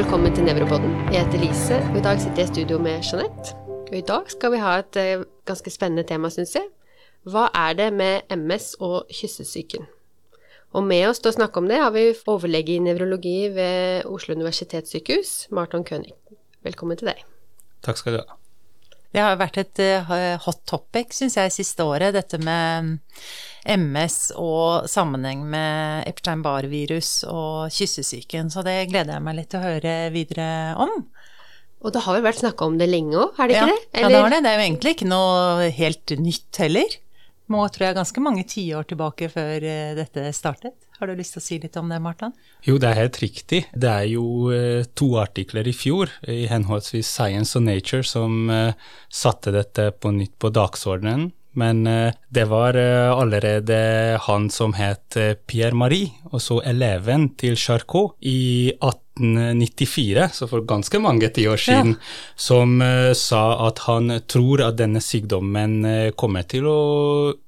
velkommen til Nevropodden. Jeg heter Lise, og i dag sitter jeg i studio med Jeanette. Og i dag skal vi ha et eh, ganske spennende tema, syns jeg. Hva er det med MS og kyssesyken? Og med oss til å snakke om det har vi overlege i nevrologi ved Oslo universitetssykehus, Marton Kønig. Velkommen til deg. Takk skal du ha. Det har vært et uh, hot topic, syns jeg, siste året, dette med MS og sammenheng med Epstein-Barr-virus og kyssesyken, så det gleder jeg meg litt til å høre videre om. Og det har vel vært snakka om det lenge òg, er det ja, ikke det? Eller? Ja, det har det. Det er jo egentlig ikke noe helt nytt heller. Må, tror jeg, ganske mange tiår tilbake før uh, dette startet. Har du lyst til å si litt om det, Martan? Jo, det er helt riktig. Det er jo uh, to artikler i fjor, i henholdsvis Science og Nature, som uh, satte dette på nytt på dagsordenen. Men det var allerede han som het Pierre Marie, og så eleven til Charcot, i 1894, så for ganske mange tiår siden, ja. som sa at han tror at denne sykdommen kommer til å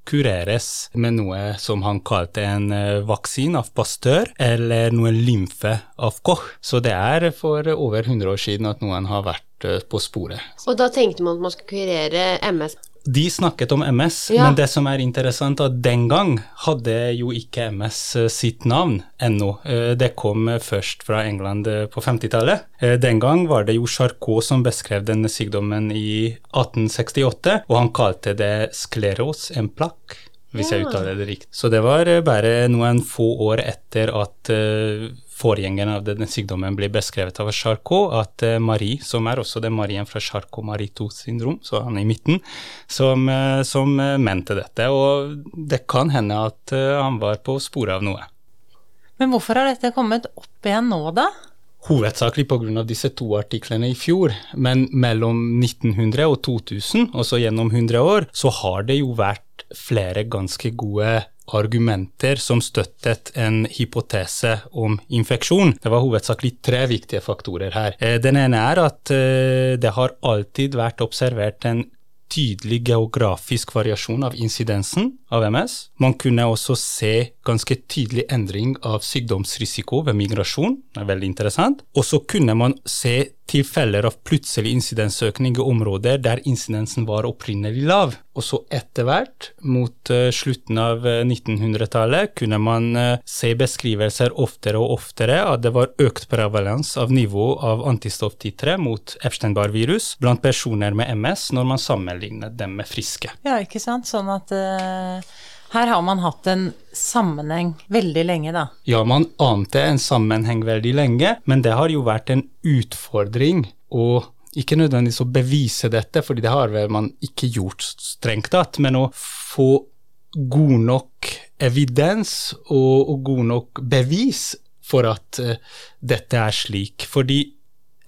kureres med noe som han kalte en vaksine av Pasteur, eller noe lymfe av Koch. Så det er for over 100 år siden at noen har vært på sporet. Og da tenkte man at man skulle kurere MS? De snakket om MS, ja. men det som er interessant, er at den gang hadde jo ikke MS eh, sitt navn ennå. Eh, det kom først fra England eh, på 50-tallet. Den gang var det jo Charcot som beskrev denne sykdommen i 1868, og han kalte det skleros en plakk hvis jeg uttaler det riktig. Så det var bare noen få år etter at forgjengeren av denne sykdommen ble beskrevet av Charcot, at uh, Marie, som er også den Marien fra Charcot-Marie 2-syndrom, så han er i midten, som, uh, som uh, mente dette. Og det kan hende at han var på sporet av noe. Men hvorfor har dette kommet opp igjen nå, da? Hovedsakelig pga. disse to artiklene i fjor, men mellom 1900 og 2000, altså gjennom 100 år, så har det jo vært flere ganske gode argumenter som støttet en hypotese om infeksjon. Det var hovedsakelig tre viktige faktorer her. Eh, den ene er at eh, det har alltid vært observert en tydelig geografisk variasjon av incidensen av MS. Man kunne også se ganske tydelig endring av sykdomsrisiko ved migrasjon, det er veldig interessant. Og så kunne man se tilfeller av plutselig insidensøkning i områder der incidensen var opprinnelig lav. Og så etter hvert, mot uh, slutten av 1900-tallet, uh, kunne man uh, se beskrivelser oftere og oftere at det var økt prevalens av nivå av antistofftitre mot Epstein-Barr-virus blant personer med MS når man sammenlignet dem med friske. Ja, ikke sant. Sånn at her har man hatt en sammenheng veldig lenge, da. Ja, man ante en sammenheng veldig lenge, men det har jo vært en utfordring å ikke nødvendigvis å bevise dette, fordi det har man ikke gjort strengt tatt, men å få god nok evidens og, og god nok bevis for at uh, dette er slik. Fordi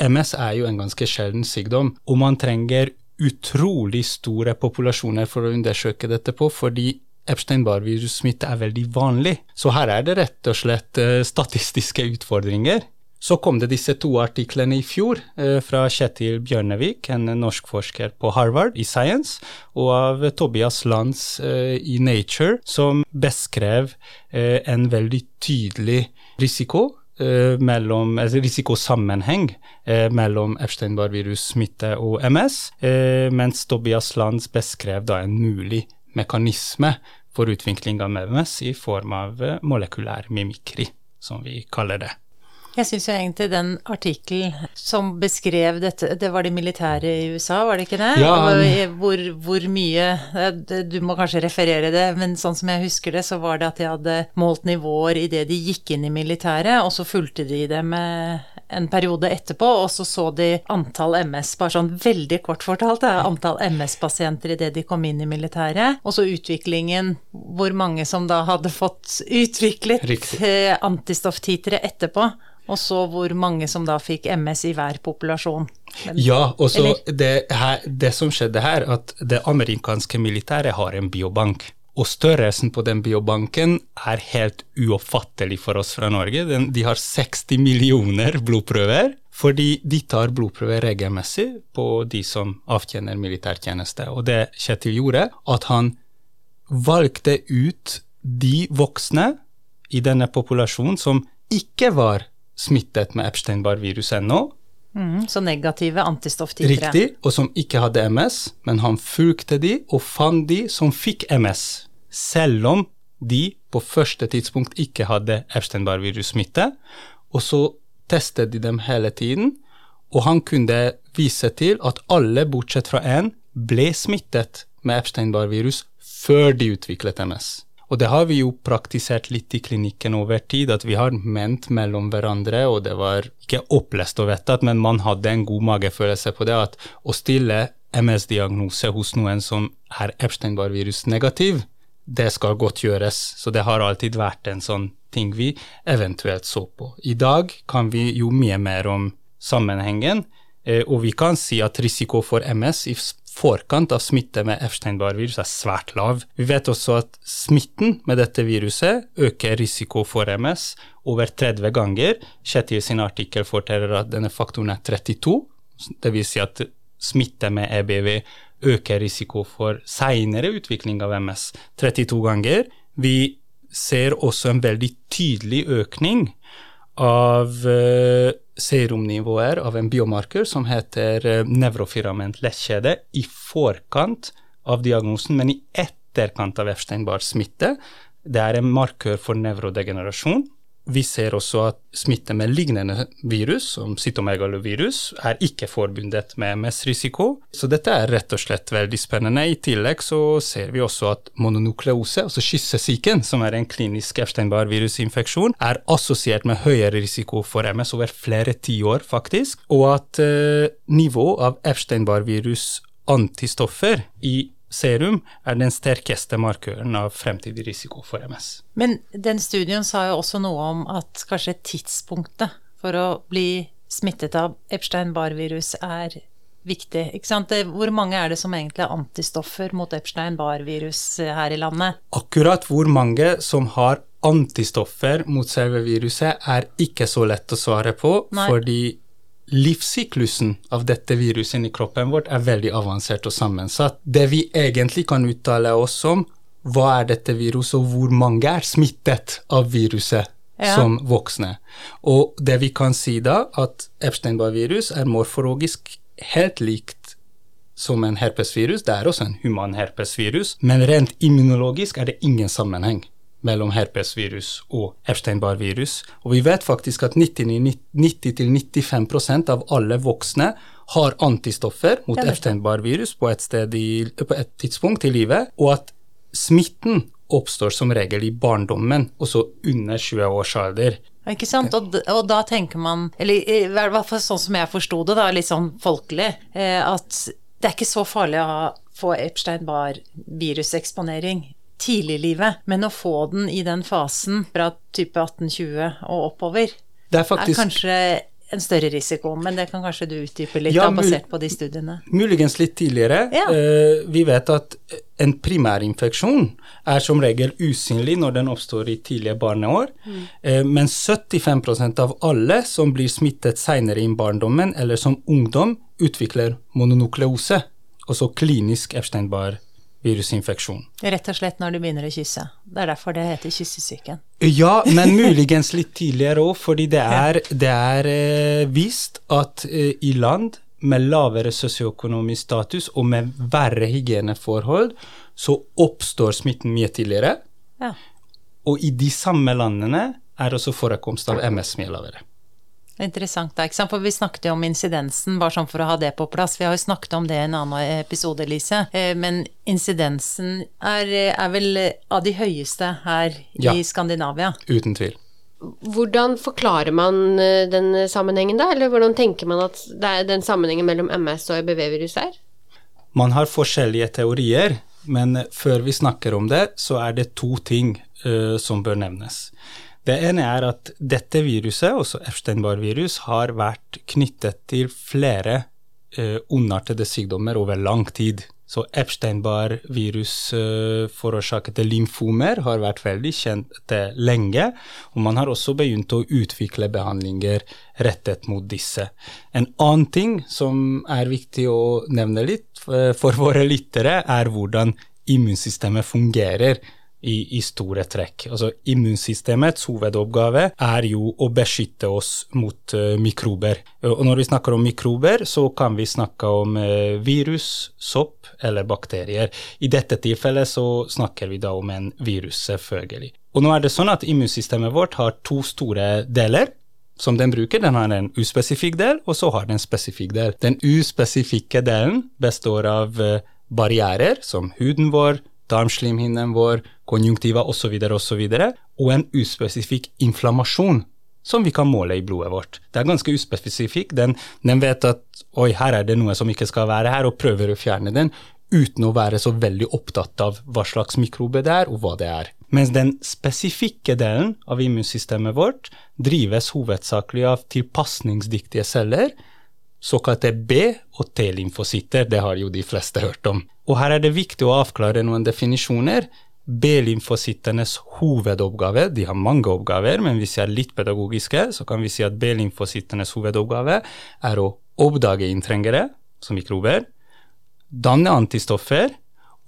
MS er jo en ganske sjelden sykdom, og man trenger utrolig store populasjoner for å undersøke dette på, fordi Epstein-Barr-virussmitte er veldig vanlig. Så her er det rett og slett uh, statistiske utfordringer. Så kom det disse to artiklene i fjor uh, fra Kjetil Bjørnevik, en norsk forsker på Harvard i Science, og av Tobias Lands uh, i Nature, som beskrev en veldig tydelig risiko Uh, mellom, altså risikosammenheng uh, mellom Epstein-Barr-virussmitte og MS, uh, mens Tobias Lands beskrev da en mulig mekanisme for utvikling av MS i form av eh, molekylær mimikri, som vi kaller det. Jeg syns egentlig den artikkelen som beskrev dette, det var de militære i USA, var det ikke det? Ja. Hvor, hvor, mye Du må kanskje referere det, men sånn som jeg husker det, så var det at de hadde målt nivåer idet de gikk inn i militæret, og så fulgte de det med en periode etterpå, og så så de antall MS, bare sånn veldig kort fortalt, antall MS-pasienter idet de kom inn i militæret, og så utviklingen, hvor mange som da hadde fått utviklet Riktig. Eh, antistofftitere etterpå. Og så hvor mange som da fikk MS i hver populasjon. Men, ja, og så det, det, som skjedde her, at det amerikanske militæret har en biobank. Og størrelsen på den biobanken er helt uoppfattelig for oss fra Norge. Den, de har 60 millioner blodprøver, fordi de tar blodprøver regelmessig på de som avtjener militærtjeneste. Og det Kjetil gjorde, at han valgte ut de voksne i denne populasjonen som ikke var smittet med Epstein-Barr-virus ennå. Mm, så negative antistofftitere. Riktig, og som ikke hadde MS, men han fulgte de og fant de som fikk MS, selv om de på første tidspunkt ikke hadde Epstein-Barr-virussmitte. Og så testet de dem hele tiden, og han kunne vise til at alle, bortsett fra én, ble smittet med Epstein-Barr-virus før de utviklet MS. Og det har vi jo praktisert litt i klinikken over tid, at vi har ment mellom hverandre, og det var ikke opplest og vedtatt, men man hadde en god magefølelse på det, at å stille MS-diagnose hos noen som er Epstein-Barr-virus negativ, det skal godt gjøres. Så det har alltid vært en sånn ting vi eventuelt så på. I dag kan vi jo mye mer om sammenhengen, eh, og vi kan si at risiko for MS i forkant av smitte med Epstein-Barr-virus er svært lav. Vi vet også at smitten med dette viruset øker risiko for MS over 30 ganger. Kjetil sin artikkel forteller at denne faktoren er 32, dvs. Si at smitte med EBV øker risiko for seinere utvikling av MS 32 ganger. Vi ser også en veldig tydelig økning av uh, serumnivåer av en biomarker som heter uh, nevrofirament lettkjede i forkant av diagnosen, men i etterkant av Epstein-Barr-smitte. Det er en markør for nevrodegenerasjon. Vi ser også at smitte med lignende virus, som cytomegalovirus, er ikke forbundet med MS-risiko. Så dette er rett og slett veldig spennende. I tillegg så ser vi også at mononukleose, altså kyssesyken, som er en klinisk Epstein-Barr-virusinfeksjon, er assosiert med høyere risiko for MS over flere tiår, faktisk, og at eh, nivå av Epstein-Barr-virus antistoffer i serum er den sterkeste markøren av fremtidig risiko for MS. Men den studien sa jo også noe om at kanskje tidspunktet for å bli smittet av Epstein-Barr-virus er viktig. ikke sant? Hvor mange er det som egentlig er antistoffer mot Epstein-Barr-virus her i landet? Akkurat hvor mange som har antistoffer mot selve viruset, er ikke så lett å svare på, Nei. fordi livssyklusen av dette viruset i kroppen vår er veldig avansert og sammensatt. Det vi egentlig kan uttale oss om, hva er dette viruset, og hvor mange er smittet av viruset ja. som voksne. Og det vi kan si da, at Epstein-Barr-virus er morfologisk helt likt som en herpesvirus. Det er også en human herpesvirus, men rent immunologisk er det ingen sammenheng mellom herpesvirus og Epstein-Barr-virus. Og vi vet faktisk at 90-95% av alle voksne har antistoffer mot Epstein-Barr-virus på, på, et tidspunkt i livet, og at smitten oppstår som regel i barndommen, også under 20 års alder. Ikke sant, og, og, da tenker man, eller i hvert fall sånn som jeg forsto det, da, litt sånn folkelig, eh, at det er ikke så farlig å få Epstein-Barr-viruseksponering tidlig i livet, men å få den i den fasen fra type 18-20 og oppover, det er, faktisk, er, kanskje en større risiko, men det kan kanskje du utdype litt, ja, basert på de studiene? Muligens litt tidligere. Ja. Uh, vi vet at en primærinfeksjon er som regel usynlig når den oppstår i tidlige barneår, mm. uh, men 75% av alle som blir smittet senere i barndommen eller som ungdom, utvikler mononukleose, altså klinisk Epstein-Barr virusinfeksjon. Rett og slett når du begynner å kysse. Det er derfor det heter kyssesyken. Ja, men muligens litt tidligere òg, fordi det er, det er eh, vist at eh, i land med lavere sosioøkonomisk status og med verre hygieneforhold, så oppstår smitten mye tidligere. Ja. Og i de samme landene er også forekomst av MS mye lavere. Interessant, da, ikke sant? for vi snakket jo om insidensen, bare sånn for å ha det på plass. Vi har jo snakket om det i en annen episode, Lise. Eh, men insidensen er, er vel av de høyeste her ja, i Skandinavia? Uten tvil. Hvordan forklarer man eh, den sammenhengen, da? Eller hvordan tenker man at det er den sammenhengen mellom MS og EBV-virus er? Man har forskjellige teorier, men før vi snakker om det, så er det to ting uh, som bør nevnes. Det ene er at dette viruset, også Epstein-Barr-virus, har vært knyttet til flere uh, ondartede sykdommer over lang tid. Så Epstein-Barr-virus uh, forårsakede lymfomer har vært veldig kjent lenge, og man har også begynt å utvikle behandlinger rettet mot disse. En annen ting som er viktig å nevne litt for våre lyttere, er hvordan immunsystemet fungerer i, i, store trekk. Altså Immunsystemets hovedoppgave er jo å beskytte oss mot uh, mikrober. Og når vi snakker om mikrober, så kan vi snakke om uh, virus, sopp eller bakterier. I dette tilfellet så snakker vi da om en virus, selvfølgelig. Og nå er det sånn at immunsystemet vårt har to store deler som den bruker. Den har en uspesifikk del, og så har den en spesifikk del. Den uspesifikke delen består av uh, barrierer, som huden vår, tarmslimhinnen vår, konjunktiva osv., osv., og, og en uspesifikk inflammasjon som vi kan måle i blodet vårt. Det er ganske uspesifikk. Den, den, vet at oi, her er det noe som ikke skal være her, og prøver å fjerne den, uten å være så veldig opptatt av hva slags mikrobe det er, og hva det er. Mens den spesifikke delen av immunsystemet vårt drives hovedsakelig av tilpasningsdyktige celler, såkalte B- og T-lymfocytter. Det har jo de fleste hørt om. Og her er det viktig å avklare noen definisjoner. B-lymfocyttenes hovedoppgave, de har mange oppgaver, men hvis vi er litt pedagogiske, så kan vi si at B-lymfocyttenes hovedoppgave er å oppdage inntrengere, som mikrober, danne antistoffer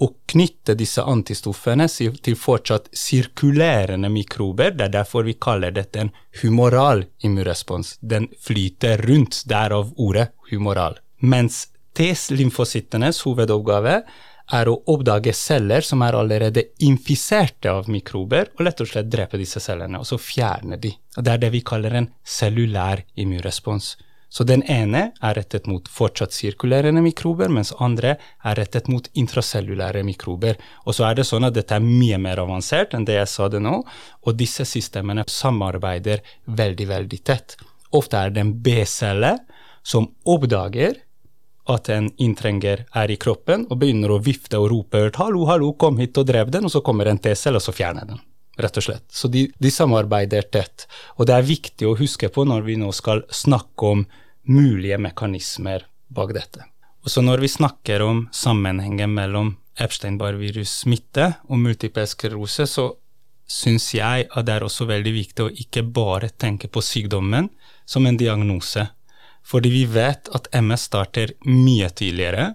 og knytte disse antistoffene til fortsatt sirkulerende mikrober. Det er derfor vi kaller dette en humoral immunrespons. Den flyter rundt, derav ordet humoral. Mens T-lymfocyttenes hovedoppgave er å oppdage celler som er allerede infiserte av mikrober, og lett og slett drepe disse cellene, og så fjerne de. Det er det vi kaller en cellulær immunrespons. Så den ene er rettet mot fortsatt sirkulerende mikrober, mens andre er rettet mot intracellulære mikrober. Og så er det sånn at dette er mye mer avansert enn det jeg sa det nå, og disse systemene samarbeider veldig, veldig tett. Ofte er det en B-celle som oppdager at en inntrenger er i kroppen, og begynner å vifte og rope 'hallo, hallo, kom hit og drev den', og så kommer en T-celle, og så fjerner den rett og slett. Så de, de, samarbeider tett. Og det er viktig å huske på når vi nå skal snakke om mulige mekanismer bak dette. Og så når vi snakker om sammenhengen mellom Epstein-Barr-virus-smitte og multiple sklerose, så syns jeg at det er også veldig viktig å ikke bare tenke på sykdommen som en diagnose. Fordi vi vet at MS starter mye tidligere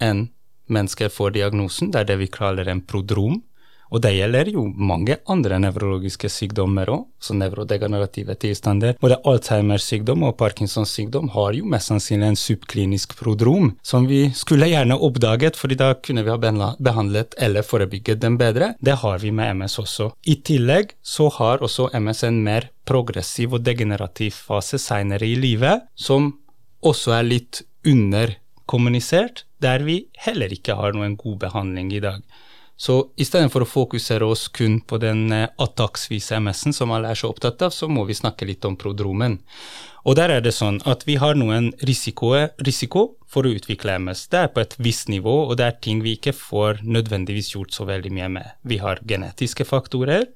enn mennesker får diagnosen. Det er det vi kaller en prodrom. Og det gjelder jo mange andre nevrologiske sykdommer òg, så nevrodegenerative tilstander. Både Alzheimers sykdom og Parkinsons sykdom har jo mest sannsynlig en subklinisk prodrom, som vi skulle gjerne oppdaget, fordi da kunne vi ha behandlet eller forebygget den bedre. Det har vi med MS også. I tillegg så har også MS en mer progressiv og degenerativ fase seinere i livet, som også er litt underkommunisert, der vi heller ikke har noen god behandling i dag. Så istedenfor å fokusere oss kun på den eh, MS-en som alle er så opptatt av, så må vi snakke litt om prodromen. Og der er det sånn at vi har noen risiko, risiko for å utvikle MS. Det er på et visst nivå, og det er ting vi ikke får nødvendigvis gjort så veldig mye med. Vi har genetiske faktorer,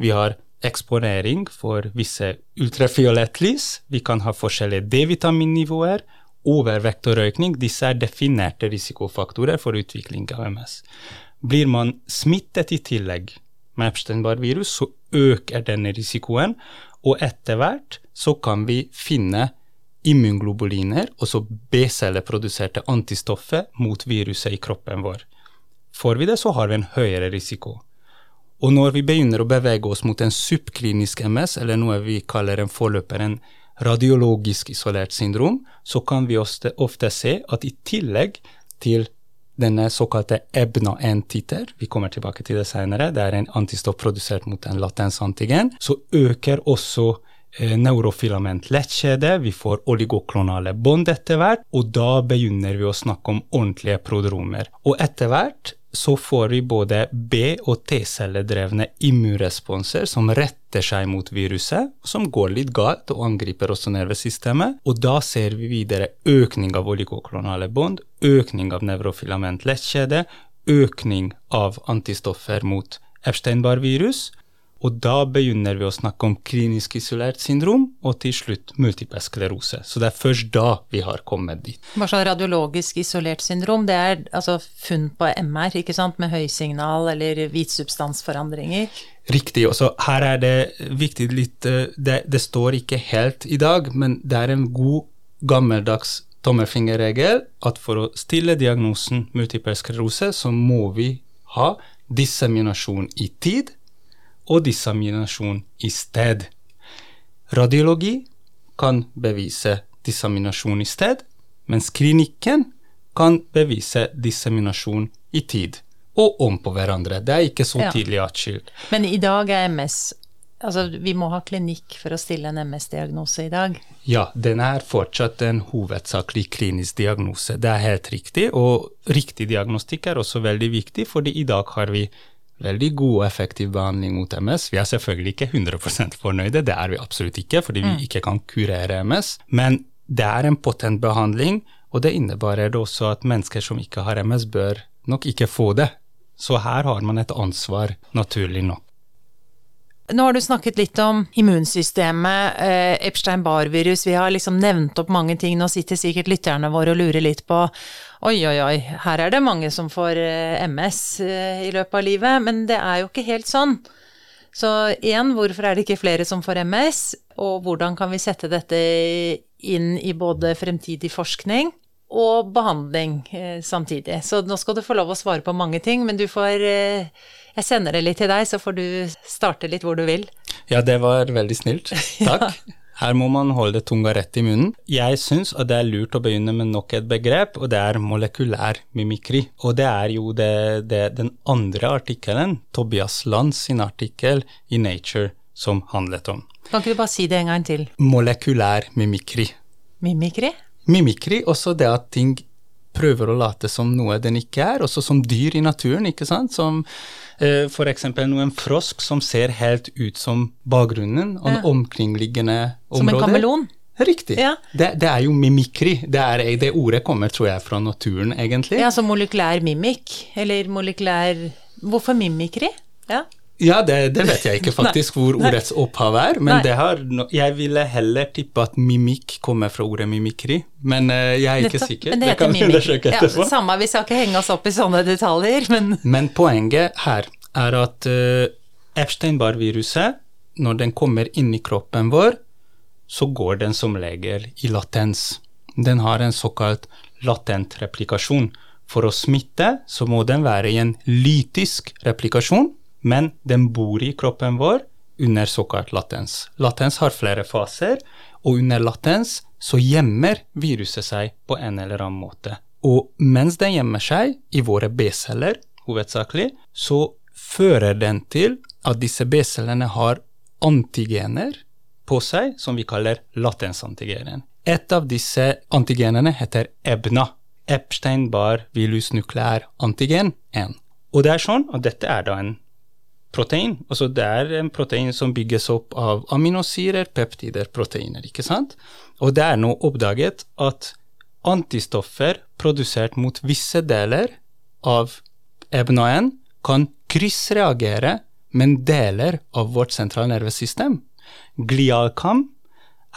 vi har eksponering for visse ultrafiolett lys, vi kan ha forskjellige D-vitaminnivåer, overvekt og røykning. Disse er definerte risikofaktorer for utvikling av MS. Blir man smittet i tillegg med Epstein-Barr-virus, så øker denne risikoen, og etter hvert så kan vi finne immunglobuliner, altså B-celleproduserte antistoffer, mot viruset i kroppen vår. Får vi det, så har vi en høyere risiko. Og når vi begynner å bevege oss mot en subklinisk MS, eller noe vi kaller en forløper, en radiologisk isolert syndrom, så kan vi ofte se at i tillegg til denne såkalte EBNA-1-titer, vi kommer tilbake til det senere, det er en antistoff produsert mot en latensantigen, så øker også eh, neurofilament lettkjede, vi får oligoklonale bånd etter hvert, og da begynner vi å snakke om ordentlige prodromer. Og etter hvert så får vi både B- og T-celledrevne immunresponser som retter seg mot viruset, som går litt galt og angriper også nervesystemet. Og da ser vi videre økning av oligoklonale bånd, økning av nevrofilament lettkjede, økning av antistoffer mot Epstein-Barr-virus, og da begynner vi å snakke om klinisk isolert syndrom, og til slutt multiple sklerose. Så det er først da vi har kommet dit. Hva slags radiologisk isolert syndrom? Det er altså funn på MR, ikke sant, med høysignal eller hvitsubstansforandringer? Riktig. Også her er det viktig litt eh, det, det står ikke helt i dag, men det er en god, gammeldags tommelfingerregel at for å stille diagnosen multiple sklerose, så må vi ha disseminasjon i tid og disseminasjon i sted. Radiologi kan bevise disseminasjon i sted, mens klinikken kan bevise disseminasjon i tid. Og om på hverandre. Det er ikke så Ja. tidlig atskilt. Men i dag er MS Altså, vi må ha klinikk for å stille en MS-diagnose i dag. Ja, den er fortsatt en hovedsakelig klinisk diagnose. Det er helt riktig, og riktig diagnostikk er også veldig viktig, fordi i dag har vi veldig god og effektiv behandling mot MS. Vi er selvfølgelig ikke 100% fornøyde, det er vi absolutt ikke, fordi vi ikke kan kurere MS, men det er en potent behandling, og det innebærer også at mennesker som ikke har MS, bør nok ikke få det. Så her har man et ansvar, naturlig nok. Nå har du snakket litt om immunsystemet, eh, Epstein-Barr-virus, vi har liksom nevnt opp mange ting. Nå sitter sikkert lytterne våre og lurer litt på oi, oi, oi, her er det mange som får eh, MS eh, i løpet av livet, men det er jo ikke helt sånn. Så igjen, hvorfor er det ikke flere som får MS, og hvordan kan vi sette dette inn i både fremtidig forskning og behandling eh, samtidig? Så nå skal du få lov å svare på mange ting, men du får eh, Jeg sender det litt til deg, så får du starte litt hvor du vil. Ja, det var veldig snilt. Takk. Her må man holde tunga rett i munnen. Jeg syns at det er lurt å begynne med nok et begrep, og det er molekylær mimikri. Og det er jo det, det, den andre artikkelen, Tobias Land sin artikkel i Nature, som handlet om. Kan ikke du bare si det en gang til? Molekylær mimikri. Mimikri? Mimikri, også det at ting prøver å late som noe den ikke er, også som dyr i naturen, ikke sant? Som eh, eksempel noen frosk som ser helt ut som bakgrunnen og Ja. omkringliggende områder. Som en kameleon? Riktig. Ja. Det, det er jo mimikri. Det, er, det ordet kommer, tror jeg, fra naturen, egentlig. Ja, så molekylær mimikk, eller molekylær Hvorfor mimikri? Ja. Ja, det, det vet jeg ikke faktisk hvor ordets opphav er, men det har, jeg ville heller tippe at mimikk kommer fra ordet mimikri, men eh, jeg er ikke sikker. Men det Det kan vi undersøke undersøke Ja, etterpå. samme, vi skal ikke henge oss opp i sånne detaljer, men Men poenget her er at uh, Epstein-Barr-viruset, når den kommer inn i kroppen vår, så går den som regel i latens. Den har en såkalt latent replikasjon. For å smitte så må den være i en lytisk replikasjon, men den bor i kroppen vår under såkalt latens. Latens har flere faser, og under latens så gjemmer viruset seg på en eller annen måte. Og mens den gjemmer seg i våre B-celler, hovedsakelig, så fører den til at disse B-cellene har antigener på seg, som vi kaller latensantigenen. Et av disse antigenene heter EBNA, Epstein-Barr virus nukleær antigen 1. Og det er sånn at dette er da en protein. Altså det er en protein som bygges opp av aminosyrer, peptider, proteiner, ikke sant? Og det er nå oppdaget at antistoffer produsert mot visse deler av EBNA1 kan kryssreagere med deler av vårt sentralnervesystem. Glialkam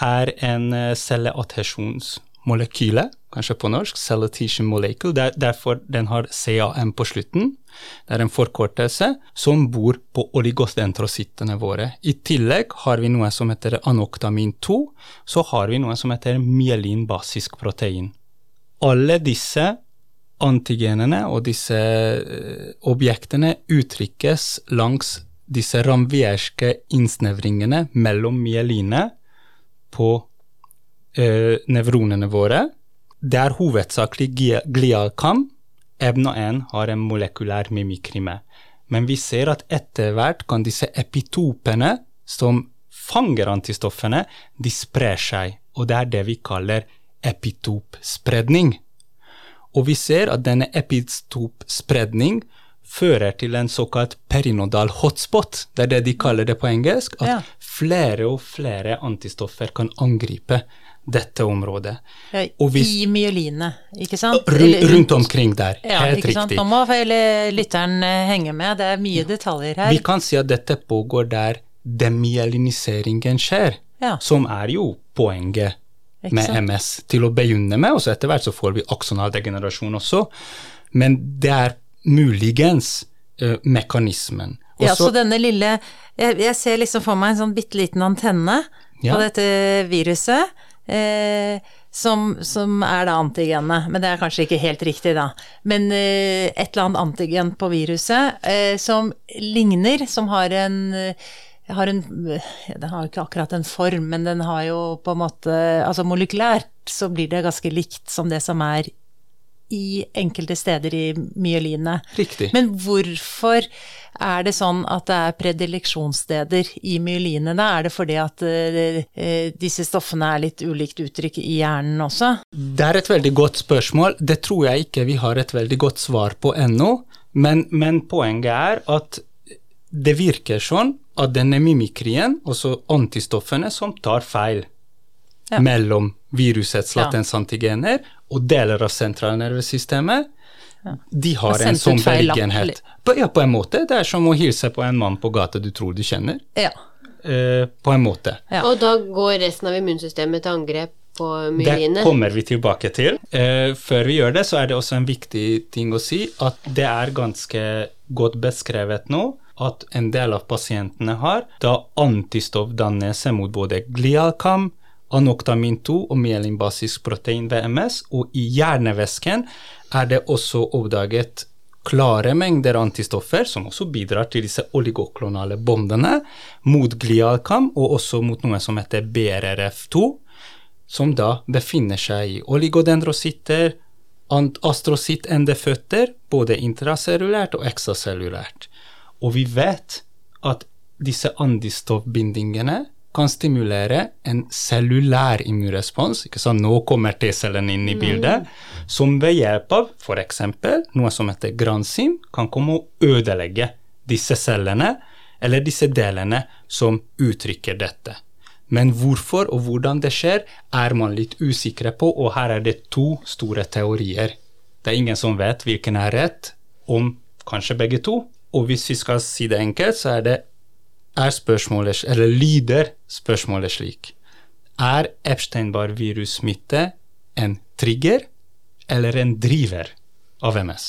er en eh, celleadhesjonsmolekyle, kanskje på norsk, cell molecule, der, derfor den har CAM på slutten. Det er en forkortelse som bor på oligostentrosittene våre. I tillegg har vi noe som heter anoktamin 2, så har vi noe som heter myelinbasisk protein. Alle disse antigenene og disse eh, objektene uttrykkes langs disse ramvierske innsnevringene mellom myeline på eh, nevronene våre. Det er hovedsakelig glia- glialkam. EBNA1 har en molekylær mimikri med. Men vi ser at etter hvert kan disse epitopene som fanger antistoffene, de sprer seg, og det er det vi kaller epitopspredning. Og vi ser at denne epitopspredning fører til en såkalt perinodal hotspot. Det er det de kaller det på engelsk. At Ja. flere og flere antistoffer kan angripe dette området. ja, hvis- i myeline, ikke sant? Rundt, omkring der. Ja, Helt ikke sant? Nå må lytteren eh, henge med, det er mye detaljer her. Vi kan si at dette pågår der demyeliniseringen skjer, Ja. som er jo poenget Ikke med sant? MS til å begynne med, og så etter hvert så får vi aksonal degenerasjon også. Men det er muligens uh, mekanismen. Også, Ja, så- denne lille Jeg, jeg ser liksom for meg en sånn bitte liten antenne Ja. på dette viruset, eh, som, som er da antigenet. Men det er kanskje ikke helt riktig, da. Men eh, et eller annet antigen på viruset eh, som ligner, som har en har en Den har jo ikke akkurat en form, men den har jo på en måte Altså molekylært så blir det ganske likt som det som er i enkelte steder i myelinet. Riktig. Men hvorfor er det sånn at det er predileksjonssteder i myelinene? Er det fordi at uh, disse stoffene er litt ulikt uttrykk i hjernen også? Det er et veldig godt spørsmål. Det tror jeg ikke vi har et veldig godt svar på ennå. Men, men poenget er at det virker sånn at denne mimikrien, altså antistoffene, som tar feil ja. mellom virusets latensantigener og deler av sentralnervesystemet, ja. de har en sånn beliggenhet. Ja, på en måte. Det er som å hilse på en mann på gata du tror du kjenner. Ja. Eh, på en måte. Ja. Og da går resten av immunsystemet til angrep på myelinet? Det kommer vi tilbake til. Eh, før vi gjør det, så er det også en viktig ting å si at det er ganske godt beskrevet nå at en del av pasientene har da antistoffdannelse mot både glialkam, anoktamin 2 og myelinbasisk protein ved MS, og i hjernevæsken er det også oppdaget klare mengder antistoffer, som også bidrar til disse oligoklonale bondene, mot glialkam og også mot noe som heter BRRF2, som da befinner seg i oligodendrositter, astrocytt-endeføtter, både intracellulært og ekstracellulært. Og vi vet at disse antistoffbindingene kan stimulere en cellulær immunrespons. ikke sant? Nå kommer T-cellen inn i mm. bildet. Mm. Som ved hjelp av f.eks. noe som heter gransim, kan komme og ødelegge disse cellene, eller disse delene som uttrykker dette. Men hvorfor og hvordan det skjer, er man litt usikre på, og her er det to store teorier. Det er ingen som vet hvilken er rett, om kanskje begge to. Og hvis vi skal si det enkelt, så er det er spørsmålet, eller lyder spørsmålet slik Er Epstein-Barr-virussmitte en trigger eller en driver av MS?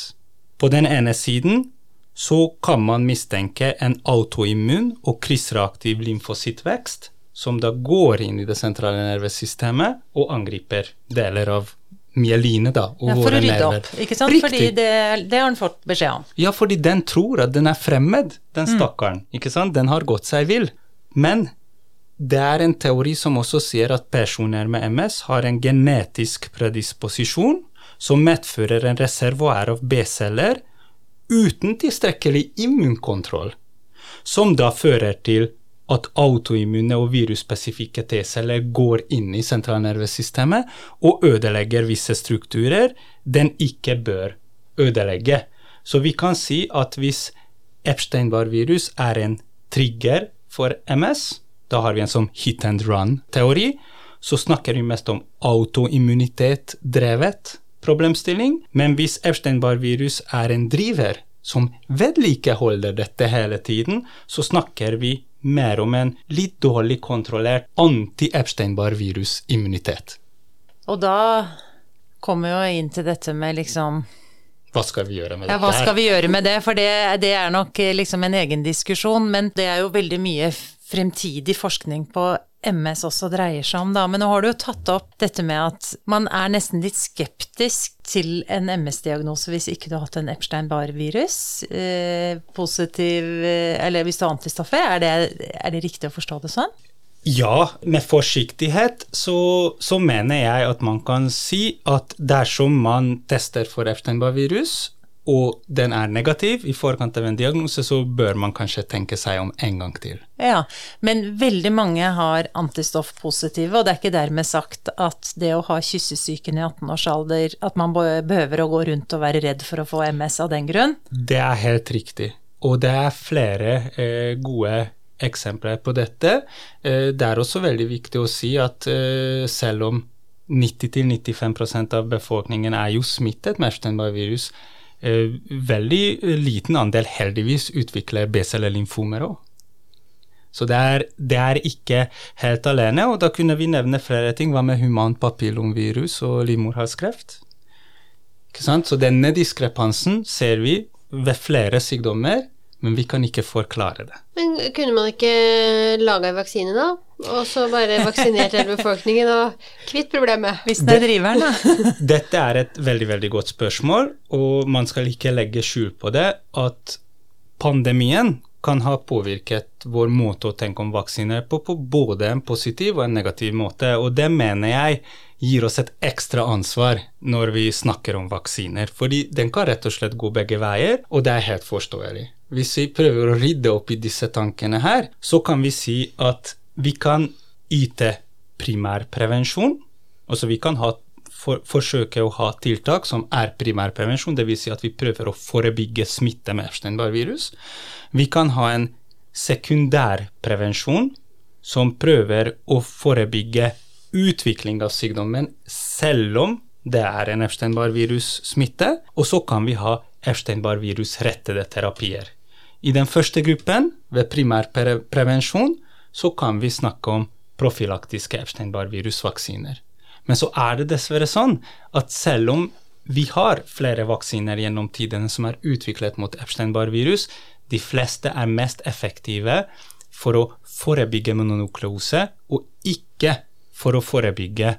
På den ene siden så kan man mistenke en autoimmun og kryssreaktiv lymfosittvekst, som da går inn i det sentrale nervesystemet og angriper deler av myeline, da. Ja, for å rydde nerver. opp, ikke sant? Riktig. Fordi det, det, har han fått beskjed om. Ja, fordi den tror at den er fremmed, den mm. stakkaren. Mm. Ikke sant? Den har gått seg vill. Men det er en teori som også sier at personer med MS har en genetisk predisposisjon som medfører en reservoar av B-celler uten tilstrekkelig immunkontroll, som da fører til at autoimmune og virusspesifikke T-celler går inn i sentralnervesystemet og ødelegger visse strukturer den ikke bør ødelegge. Så vi kan si at hvis Epstein-Barr-virus er en trigger for MS, da har vi en sånn hit and run-teori, så snakker vi mest om autoimmunitet-drevet problemstilling. Men hvis Epstein-Barr-virus er en driver som vedlikeholder dette hele tiden, så snakker vi mer om en litt dårlig kontrollert anti-Epstein-Barr-virusimmunitet. Og da kommer jo inn til dette med liksom hva skal vi gjøre med det? Ja, hva skal vi gjøre med det? For det, det er nok liksom en egen diskusjon, men det er jo veldig mye fremtidig forskning på MS også dreier seg om, da. Men nå har du jo tatt opp dette med at man er nesten litt skeptisk til en MS-diagnose hvis ikke du har hatt en Epstein-Barr-virus. Eh, positiv eh, Eller hvis du har antistoffer. Er det, er det riktig å forstå det sånn? Ja, med forsiktighet så, så, mener jeg at man kan si at dersom man tester for Epstein-Barr-virus, og den er negativ i forkant av en diagnose, så bør man kanskje tenke seg om en gang til. Ja, men veldig mange har antistoffpositive, og det er ikke dermed sagt at det å ha kyssesyken i 18-årsalder, at man behøver å gå rundt og være redd for å få MS av den grunn? Det er helt riktig. Og det er flere eh, gode eksempler på dette. Eh, det er også veldig viktig å si at eh, selv om 90-95% av befolkningen er jo smittet med Epstein-Barr-virus, Eh, veldig liten andel heldigvis utvikler B-celler-lymfomer òg. Så det er, det er, ikke helt alene, og da kunne vi nevne flere ting. Hva med humant papillomvirus og livmorhalskreft? Så denne diskrepansen ser vi ved flere sykdommer, men vi kan ikke forklare det. Men kunne man ikke lage en vaksine, da? og så bare vaksinert hele befolkningen og kvitt problemet. Hvis det er driveren, da. Dette er et veldig, veldig godt spørsmål, og man skal ikke legge skjul på det at pandemien kan ha påvirket vår måte å tenke om vaksiner på på både en positiv og en negativ måte, og det mener jeg gir oss et ekstra ansvar når vi snakker om vaksiner, fordi den kan rett og slett gå begge veier, og det er helt forståelig. Hvis vi prøver å rydde opp i disse tankene her, så kan vi si at vi kan yte primærprevensjon, altså vi kan ha for, forsøke å ha tiltak som er primærprevensjon, dvs. Si at vi prøver å forebygge smitte med Epstein-Barr-virus. Vi kan ha en sekundærprevensjon som prøver å forebygge utvikling av sykdommen selv om det er en Epstein-Barr-virus-smitte, og så kan vi ha Epstein-Barr-virus-rettede terapier. I den første gruppen, ved primærprevensjon, så kan vi snakke om profylaktiske Epstein-Barr-virusvaksiner. Men så er det dessverre sånn at selv om vi har flere vaksiner gjennom tidene som er utviklet mot Epstein-Barr-virus, de fleste er mest effektive for å forebygge mononukleose, og ikke for å forebygge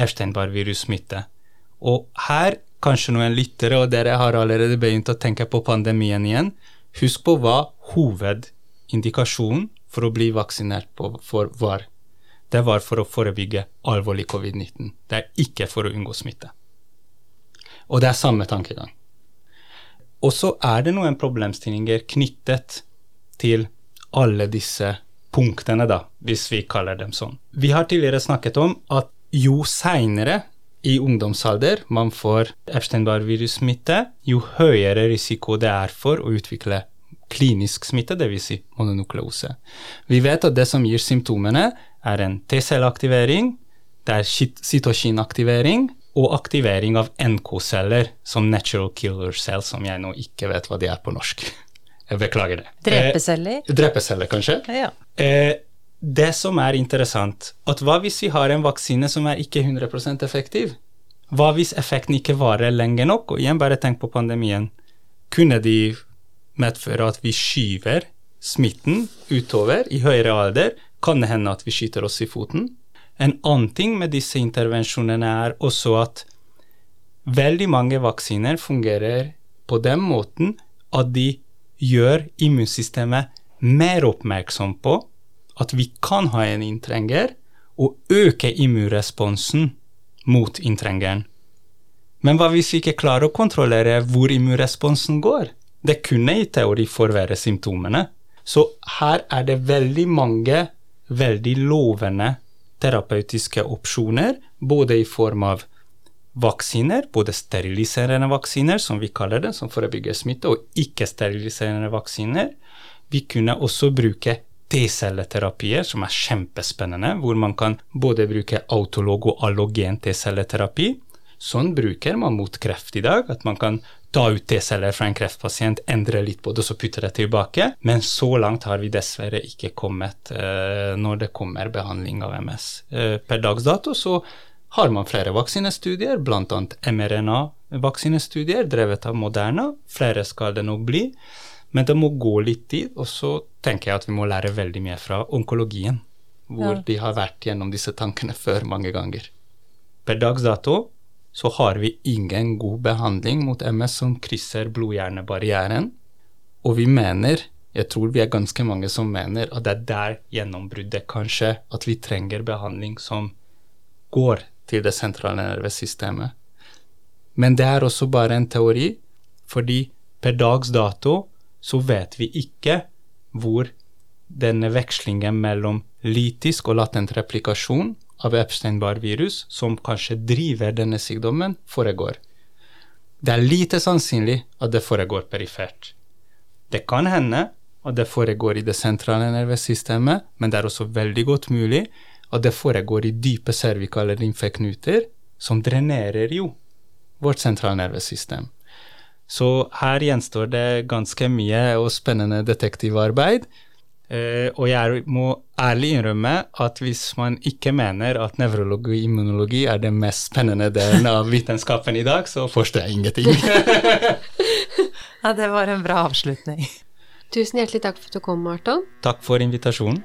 Epstein-Barr-virussmitte. Og her, kanskje noen lyttere, og dere har allerede begynt å tenke på pandemien igjen, husk på hva hovedindikasjonen for å bli vaksinert på, for var. Det var for å forebygge alvorlig covid-19. Det er ikke for å unngå smitte. Og det er samme tankegang. Og så er det noen problemstillinger knyttet til alle disse punktene, da, hvis vi kaller dem sånn. Vi har tidligere snakket om at jo seinere i ungdomsalder man får Epstein-Barr-virussmitte, jo høyere risiko det er for å utvikle klinisk smitte, dvs. Si mononukleose. Vi vet at det som gir symptomene, er en T-celleaktivering, det er cytokinaktivering, og aktivering av NK-celler som natural killer cells, som jeg nå ikke vet hva de er på norsk. Jeg beklager det. Drepeceller? Eh, drepeceller, kanskje. Ja. Eh, det som er interessant, at hva hvis vi har en vaksine som er ikke 100% effektiv? Hva hvis effekten ikke varer lenge nok? Og igjen, bare tenk på pandemien. Kunne de medføre at vi skyver smitten utover i høyere alder? Kan det hende at vi skyter oss i foten? En annen ting med disse intervensjonene er også at veldig mange vaksiner fungerer på den måten at de gjør immunsystemet mer oppmerksom på at vi kan ha en inntrenger, og øke immunresponsen mot inntrengeren. Men hva hvis vi ikke klarer å kontrollere hvor immunresponsen går? Det kunne i teori forverre symptomene. Så her er det veldig mange veldig lovende terapeutiske opsjoner, både i form av vaksiner, både steriliserende vaksiner, som vi kaller det, som forebygger smitte, og ikke-steriliserende vaksiner. Vi kunne også bruke T-celleterapier, som er kjempespennende, hvor man kan både bruke autolog og allogen T-celleterapi. Sånn bruker man mot kreft i dag, at man kan ta ut T-celler fra en kreftpasient, endre litt på det og så putte det tilbake. Men så langt har vi dessverre ikke kommet eh, når det kommer behandling av MS. Eh, per dags dato så har man flere vaksinestudier, bl.a. mRNA-vaksinestudier drevet av Moderna. Flere skal det nok bli. Men det må gå litt tid, og så tenker jeg at vi må lære veldig mye fra onkologien, hvor ja. de har vært gjennom disse tankene før mange ganger. Per dags dato så har vi ingen god behandling mot MS som krysser blodhjernebarrieren. Og vi mener, jeg tror vi er ganske mange som mener, at det er der gjennombruddet kanskje, at vi trenger behandling som går til det sentrale nervesystemet. Men det er også bare en teori, fordi per dags dato så vet vi ikke hvor denne vekslingen mellom lytisk og latent replikasjon av Epstein-Barr-virus som kanskje driver denne sykdommen, foregår. Det er lite sannsynlig at det foregår perifert. Det kan hende at det foregår i det sentrale nervesystemet, men det er også veldig godt mulig at det foregår i dype cervikale lymfeknuter, som drenerer jo vårt sentralnervesystem. Så her gjenstår det ganske mye og spennende detektivarbeid Uh, og jeg må ærlig innrømme at hvis man ikke mener at nevrologi og immunologi er den mest spennende delen av vitenskapen i dag, så forstår jeg ingenting. ja, det var en bra avslutning. Tusen hjertelig takk for at du kom, Marton. Takk for invitasjonen.